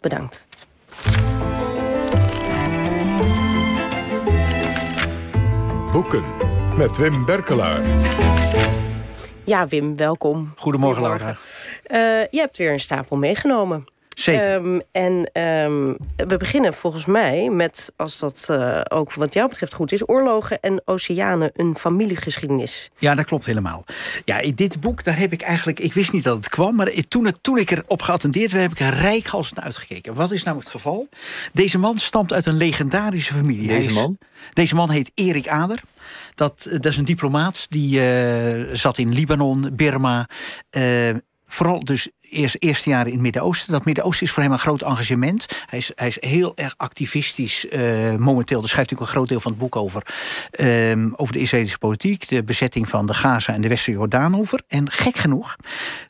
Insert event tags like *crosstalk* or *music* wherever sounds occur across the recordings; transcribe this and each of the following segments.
Bedankt. Boeken met Wim Berkelaar. Ja, Wim, welkom. Goedemorgen, Laura. Uh, je hebt weer een stapel meegenomen. Zeker. Um, en um, we beginnen volgens mij met, als dat uh, ook wat jou betreft goed is... Oorlogen en Oceanen, een familiegeschiedenis. Ja, dat klopt helemaal. Ja, in dit boek, daar heb ik eigenlijk... Ik wist niet dat het kwam, maar toen, het, toen ik erop geattendeerd werd... heb ik er rijkhalsend naar uitgekeken. Wat is nou het geval? Deze man stamt uit een legendarische familie. Deze man? Deze man heet Erik Ader. Dat, dat is een diplomaat, die uh, zat in Libanon, Birma... Uh, vooral dus eerst, eerste jaren in het Midden-Oosten. Dat Midden-Oosten is voor hem een groot engagement. Hij is, hij is heel erg activistisch uh, momenteel. Daar schrijft natuurlijk een groot deel van het boek over. Um, over de Israëlische politiek, de bezetting van de Gaza en de Wester-Jordaan over. En gek genoeg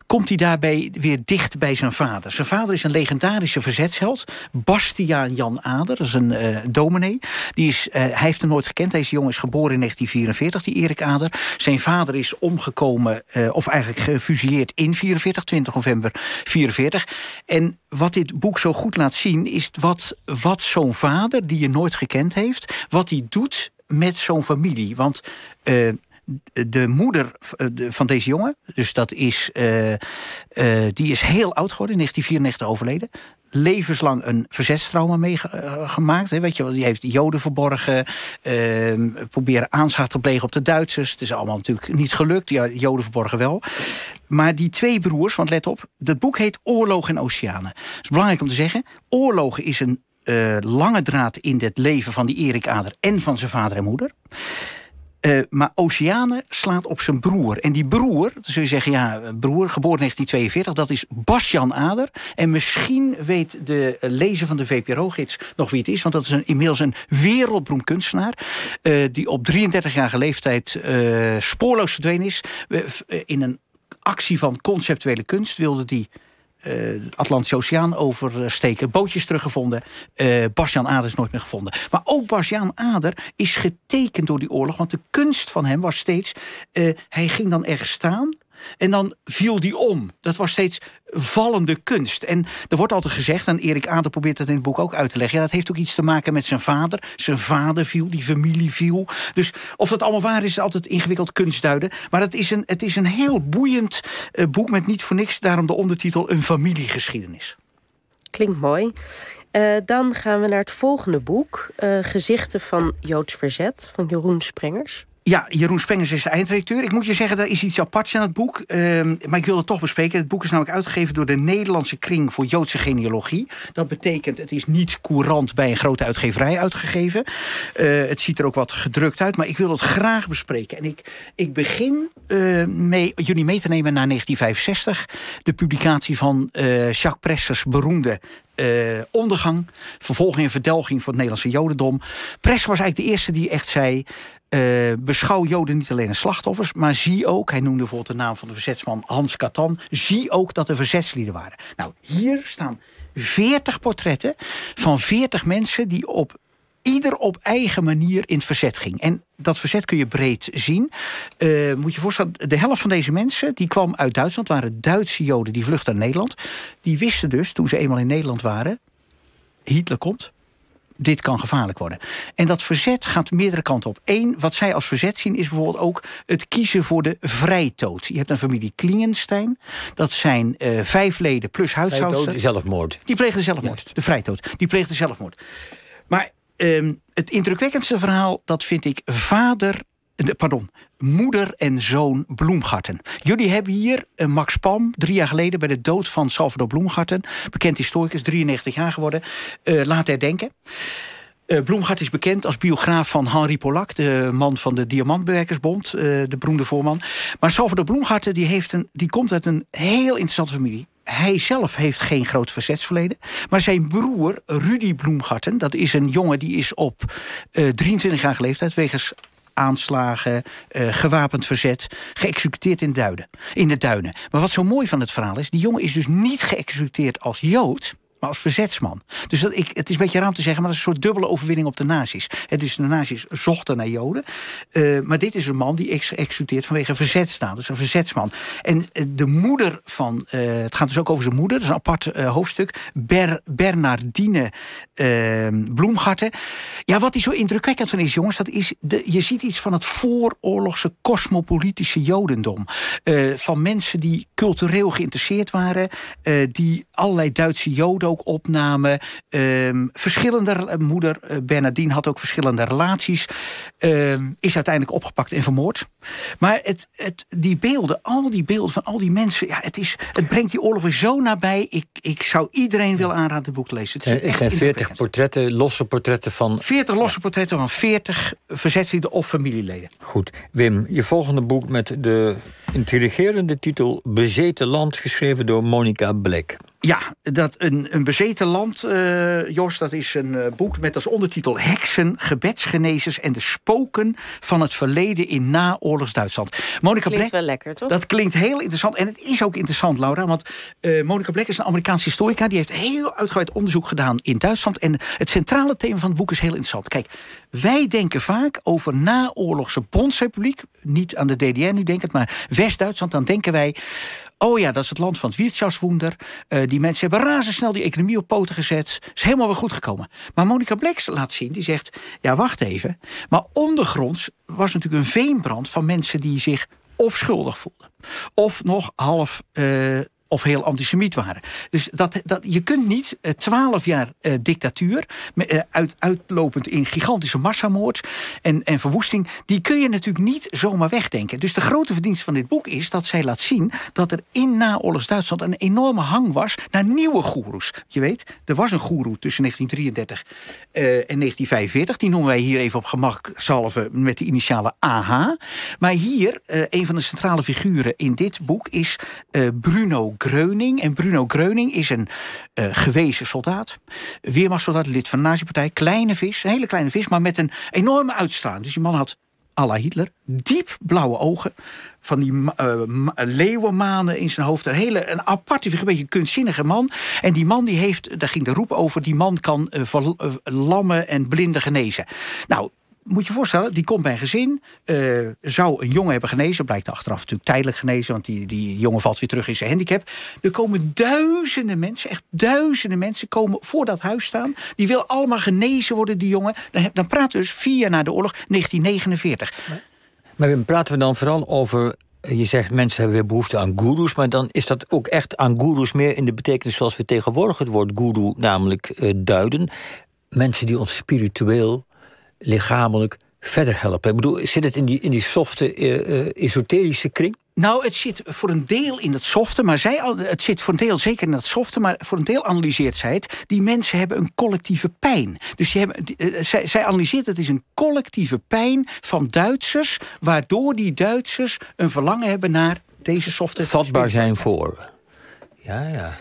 komt hij daarbij weer dicht bij zijn vader. Zijn vader is een legendarische verzetsheld. Bastiaan Jan Ader, dat is een uh, dominee. Die is, uh, hij heeft hem nooit gekend. Deze jongen is geboren in 1944, die Erik Ader. Zijn vader is omgekomen, of eigenlijk gefusilleerd in 44, 20 november 44. En wat dit boek zo goed laat zien... is wat, wat zo'n vader, die je nooit gekend heeft... wat hij doet met zo'n familie. Want... Uh, de moeder van deze jongen, dus dat is, uh, die is heel oud geworden, in 1994 overleden levenslang een verzetstrauma meegemaakt. Weet je, die heeft joden verborgen, uh, proberen aanslag te plegen op de Duitsers. Het is allemaal natuurlijk niet gelukt, joden verborgen wel. Maar die twee broers, want let op, het boek heet Oorlog en Oceanen. Het is belangrijk om te zeggen, oorlogen is een uh, lange draad in het leven van die Erik Ader en van zijn vader en moeder. Uh, maar Oceane slaat op zijn broer. En die broer, dan zul je zeggen, ja, broer, geboren 1942... dat is Basjan Ader. En misschien weet de lezer van de VPRO-gids nog wie het is... want dat is een, inmiddels een wereldberoemd kunstenaar... Uh, die op 33-jarige leeftijd spoorloos verdwenen is. in een actie van conceptuele kunst wilde die uh, Atlantische Oceaan oversteken. Bootjes teruggevonden. Uh, Bastiaan Ader is nooit meer gevonden. Maar ook Bastiaan Ader is getekend door die oorlog. Want de kunst van hem was steeds... Uh, hij ging dan ergens staan... En dan viel die om. Dat was steeds vallende kunst. En er wordt altijd gezegd, en Erik Ader probeert dat in het boek ook uit te leggen... ja, dat heeft ook iets te maken met zijn vader. Zijn vader viel, die familie viel. Dus of dat allemaal waar is, is altijd ingewikkeld kunstduiden. Maar het is een, het is een heel boeiend uh, boek met niet voor niks... daarom de ondertitel Een familiegeschiedenis. Klinkt mooi. Uh, dan gaan we naar het volgende boek. Uh, Gezichten van Joods Verzet, van Jeroen Sprengers. Ja, Jeroen Spengers is de eindredacteur. Ik moet je zeggen, er is iets aparts aan het boek. Uh, maar ik wil het toch bespreken. Het boek is namelijk uitgegeven door de Nederlandse Kring voor Joodse Genealogie. Dat betekent, het is niet courant bij een grote uitgeverij uitgegeven. Uh, het ziet er ook wat gedrukt uit, maar ik wil het graag bespreken. En ik, ik begin uh, mee, jullie mee te nemen naar 1965. De publicatie van Jacques Pressers beroemde ondergang, vervolging en verdelging van het Nederlandse jodendom. Press was eigenlijk de eerste die echt zei... Uh, beschouw Joden niet alleen als slachtoffers, maar zie ook... hij noemde bijvoorbeeld de naam van de verzetsman Hans Katan... zie ook dat er verzetslieden waren. Nou, hier staan 40 portretten van 40 mensen... die op ieder op eigen manier in het verzet ging. En dat verzet kun je breed zien. Uh, moet je voorstellen, de helft van deze mensen... die kwam uit Duitsland, waren Duitse Joden die vluchtten naar Nederland. Die wisten dus, toen ze eenmaal in Nederland waren... Hitler komt, dit kan gevaarlijk worden. En dat verzet gaat meerdere kanten op. Eén, wat zij als verzet zien, is bijvoorbeeld ook het kiezen voor de vrijtoot. Je hebt een familie Klingenstein. Dat zijn uh, vijf leden plus huishoudster. zelfmoord. Die pleegde zelfmoord. Ja. De vrijtoot. Die pleegde zelfmoord. Maar um, het indrukwekkendste verhaal, dat vind ik vader... Pardon, moeder en zoon Bloemgarten. Jullie hebben hier uh, Max Pam, drie jaar geleden... bij de dood van Salvador Bloemgarten... bekend historicus, 93 jaar geworden, uh, laat herdenken. Uh, is bekend als biograaf van Henri Polak... de man van de Diamantbewerkersbond, de beroemde voorman. Maar Salvador Bloemgarten die heeft een, die komt uit een heel interessante familie hij zelf heeft geen groot verzetsverleden. Maar zijn broer, Rudy Bloemgarten, dat is een jongen die is op uh, 23 jaar leeftijd... wegens aanslagen, uh, gewapend verzet, geëxecuteerd in, duinen, in de duinen. Maar wat zo mooi van het verhaal is, die jongen is dus niet geëxecuteerd als Jood... maar als verzetsman. Dus dat, ik, het is een beetje raar te zeggen, maar dat is een soort dubbele overwinning op de nazi's. dus de nazi's zochten naar Joden. Uh, maar dit is een man die is geëxecuteerd vanwege verzetsstaat. Dus een verzetsman. En uh, de moeder van, uh, het gaat dus ook over zijn moeder, dat is een apart hoofdstuk. Ber, Bernardine Bloemgarten. Ja, wat hij zo indrukwekkend van is, jongens, dat is, de, je ziet iets van het vooroorlogse kosmopolitische Jodendom. van mensen die cultureel geïnteresseerd waren, die allerlei Duitse Joden ook opnamen. Ehm, verschillende, moeder Bernardine had ook verschillende relaties. Ehm, is uiteindelijk opgepakt en vermoord. Maar het, het, die beelden, al die beelden van al die mensen... Ja, het, is, het brengt die oorlog weer zo nabij. Ik, ik zou iedereen willen aanraden het boek te lezen. Het ik zijn 40 portretten, losse portretten van... 40 losse portretten van 40 verzetslieden of familieleden. Goed. Wim, je volgende boek met de intrigerende titel... Bezeten land, geschreven door Monica Black. Ja, dat een, een bezeten land, uh, Jos, dat is een uh, boek met als ondertitel... Heksen, gebedsgenezers en de spoken van het verleden in naoorlogs Duitsland. Monica klinkt Black, wel lekker, toch? Dat klinkt heel interessant. En het is ook interessant, Laura, want uh, Monica Black is een Amerikaanse historica... die heeft heel uitgebreid onderzoek gedaan in Duitsland. En het centrale thema van het boek is heel interessant. Kijk, wij denken vaak over naoorlogse Bondsrepubliek... niet aan de DDR nu denk het, maar West-Duitsland... dan denken wij Oh ja, dat is het land van het Wirtschaftswunder. Uh, die mensen hebben razendsnel die economie op poten gezet. Is helemaal weer goed gekomen. Maar Monica Bleks laat zien, die zegt... ja, wacht even. Maar ondergronds was natuurlijk een veenbrand van mensen... die zich of schuldig voelden. Of nog half uh, of heel antisemiet waren. Dus dat, dat, je kunt niet eh, twaalf jaar uh, dictatuur... Uh, uit, uitlopend in gigantische massamoord en, en verwoesting... die kun je natuurlijk niet zomaar wegdenken. Dus de grote verdienst van dit boek is dat zij laat zien... dat er in naoorlogs Duitsland een enorme hang was naar nieuwe goeroes. Je weet, er was een goeroe tussen 1933 en 1945. Die noemen wij hier even op gemak salven met de initiale AH. Maar hier, een van de centrale figuren in dit boek... is Bruno Greuning. En Bruno Greuning is een uh, gewezen soldaat. Weermachtssoldaat, lid van de nazi-partij. Kleine vis, een hele kleine vis, maar met een enorme uitstraling. Dus die man had à Hitler. Diep blauwe ogen. Van die uh, leeuwenmanen in zijn hoofd. Een hele een aparte, een beetje kunstzinnige man. En die man die heeft, daar ging de roep over... die man kan uh, lammen en blinden genezen. Nou, moet je voorstellen, die komt bij een gezin. Uh, zou een jongen hebben genezen. Blijkt achteraf natuurlijk tijdelijk genezen. Want die, die jongen valt weer terug in zijn handicap. Er komen duizenden mensen, echt duizenden mensen... komen voor dat huis staan. Die willen allemaal genezen worden, die jongen. Dan, dan praten we dus vier jaar na de oorlog, 1949. Maar, praten we dan vooral over je zegt mensen hebben weer behoefte aan gurus, maar dan is dat ook echt aan gurus meer in de betekenis zoals we tegenwoordig het woord guru namelijk uh, duiden. Mensen die ons spiritueel lichamelijk verder helpen? Ik bedoel, zit het in die, in die softe, uh, esoterische kring? Nou, het zit voor een deel in het softe, maar zij, het zit voor een deel zeker in het softe, maar voor een deel analyseert zij het. Die mensen hebben een collectieve pijn. Dus die hebben, uh, zij, zij analyseert het is een collectieve pijn van Duitsers, waardoor die Duitsers een verlangen hebben naar deze softe. Vatbaar zijn voor. Ja, ja.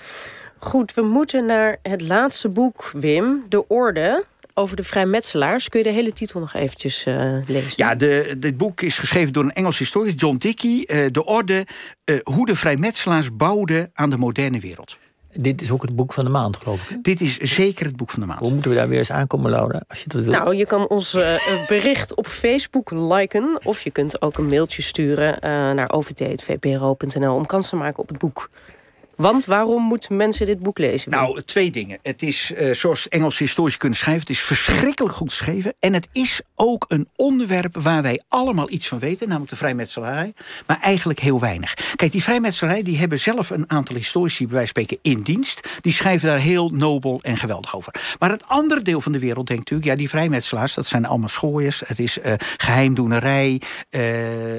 Goed, we moeten naar het laatste boek, Wim, De Orde over de vrijmetselaars. Kun je de hele titel nog eventjes uh, lezen? Ja, de, dit boek is geschreven door een Engels historicus, John Dickey. Uh, de orde uh, hoe de vrijmetselaars bouwden aan de moderne wereld. Dit is ook het boek van de maand, geloof ik. Dit is zeker het boek van de maand. Hoe moeten we daar weer eens aankomen, Laura, als je dat wilt? Nou, je kan ons bericht op Facebook liken... of je kunt ook een mailtje sturen naar ovt.vpro.nl... om kans te maken op het boek. Want waarom moeten mensen dit boek lezen? Nou, twee dingen. Het is, uh, zoals Engelse historici kunnen schrijven... het is verschrikkelijk goed geschreven. En het is ook een onderwerp waar wij allemaal iets van weten... namelijk de vrijmetselarij, maar eigenlijk heel weinig. Kijk, die vrijmetselarij die hebben zelf een aantal historici... bij wijze spreken in dienst. Die schrijven daar heel nobel en geweldig over. Maar het andere deel van de wereld denkt natuurlijk... ja, die vrijmetselaars, dat zijn allemaal schooiers. Het is uh, geheimdoenerij. Uh,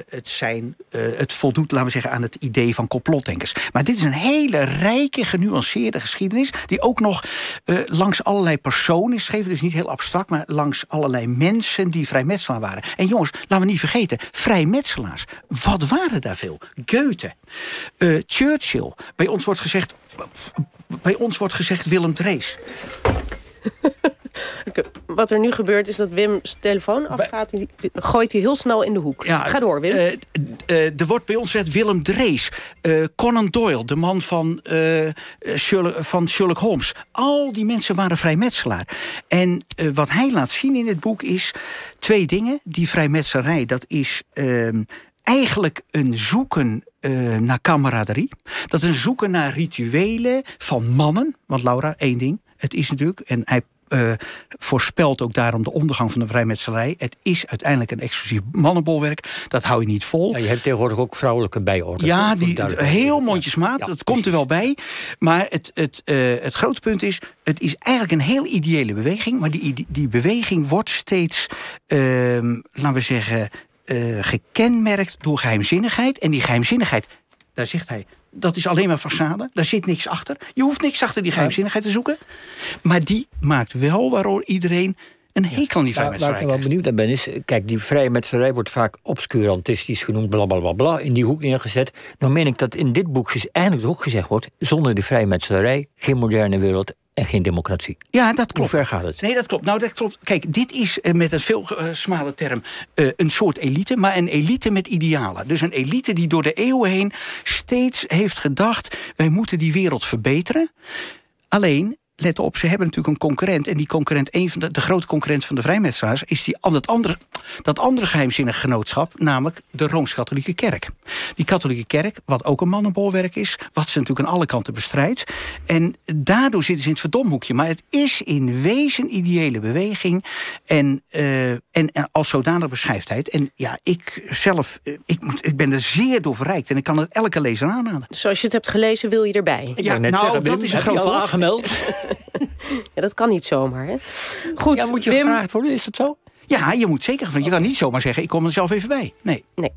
het, zijn, het voldoet, laten we zeggen, aan het idee van complotdenkers. Maar dit is een hele rijke, genuanceerde geschiedenis... die ook nog uh, langs allerlei personen is geschreven. Dus niet heel abstract, maar langs allerlei mensen die vrijmetselaar waren. En jongens, laten we niet vergeten, vrijmetselaars. Wat waren daar veel? Goethe, uh, Churchill. Bij ons wordt gezegd... Bij ons wordt gezegd Willem Drees. Wat er nu gebeurt is dat Wim's telefoon afgaat. Die gooit hij heel snel in de hoek. Ga door, Wim. Uh, uh, er wordt bij ons gezegd Willem Drees. Uh, Conan Doyle, de man van, Sherlock, van Sherlock Holmes. Al die mensen waren vrijmetselaar. En wat hij laat zien in het boek is twee dingen. Die vrijmetselarij, dat is ehm, eigenlijk een zoeken uh, naar kameraderie. Dat is een zoeken naar rituelen van mannen. Want Laura, één ding, het is natuurlijk... en hij uh, voorspelt ook daarom de ondergang van de vrijmetselarij. Het is uiteindelijk een exclusief mannenbolwerk. Dat hou je niet vol. Ja, je hebt tegenwoordig ook vrouwelijke bijorden. Ja, die, heel mondjesmaat. dat komt er wel bij. Maar het, het, uh, het grote punt is... het is eigenlijk een heel ideële beweging. Maar die, die beweging wordt steeds, uh, laten we zeggen... Uh, gekenmerkt door geheimzinnigheid. En die geheimzinnigheid, daar zegt hij dat is alleen maar façade. Daar zit niks achter. Je hoeft niks achter die geheimzinnigheid te zoeken. Maar die maakt wel waarom iedereen een hekel aan die vrijmetselarij Waar ik wel benieuwd naar ben is... kijk, die vrijmetselarij wordt vaak obscurantistisch genoemd... blablabla, bla, bla, bla, in die hoek neergezet. Dan meen ik dat in dit boek eigenlijk ook gezegd wordt... zonder die vrijmetselarij geen moderne wereld en geen democratie. Ja, dat klopt. Hoe ver gaat het? Nee, dat klopt. Nou, dat klopt. Kijk, dit is eh, met een veel uh, smale term uh, een soort elite, maar een elite met idealen. Dus een elite die door de eeuwen heen steeds heeft gedacht: wij moeten die wereld verbeteren. Alleen, let op, ze hebben natuurlijk een concurrent. En die concurrent, een van de, de grote concurrent van de vrijmetselaars... is die, dat, andere, dat andere geheimzinnige genootschap, namelijk de Rooms-Katholieke Kerk. Die katholieke kerk, wat ook een mannenbolwerk is... wat ze natuurlijk aan alle kanten bestrijdt. En daardoor zitten ze in het verdomhoekje. Maar het is in wezen ideële beweging. En, uh, en, als zodanig beschrijftheid. En ja, ik zelf, eh, ik, moet, ik ben er zeer door verrijkt. En ik kan het elke lezer aanraden. Zoals je het hebt gelezen, wil je erbij? Ja, nou, zeggen, dat is een groot aangemeld. *laughs* *laughs* ja, dat kan niet zomaar, hè? Goed, ja, moet je Wim... gevraagd worden, is dat zo? Ja, je moet zeker van. Je kan niet zomaar zeggen, ik kom er zelf even bij. Nee. nee.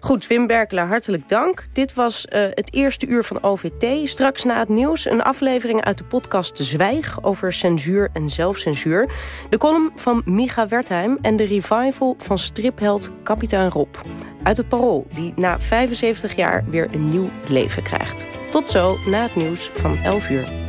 Goed, Wim Berkelaar, hartelijk dank. Dit was uh, het eerste uur van OVT. Straks na het nieuws een aflevering uit de podcast De Zwijg... over censuur en zelfcensuur. De column van Micha Wertheim en de revival van stripheld Kapitein Rob. Uit het Parool, die na 75 jaar weer een nieuw leven krijgt. Tot zo na het nieuws van 11 uur.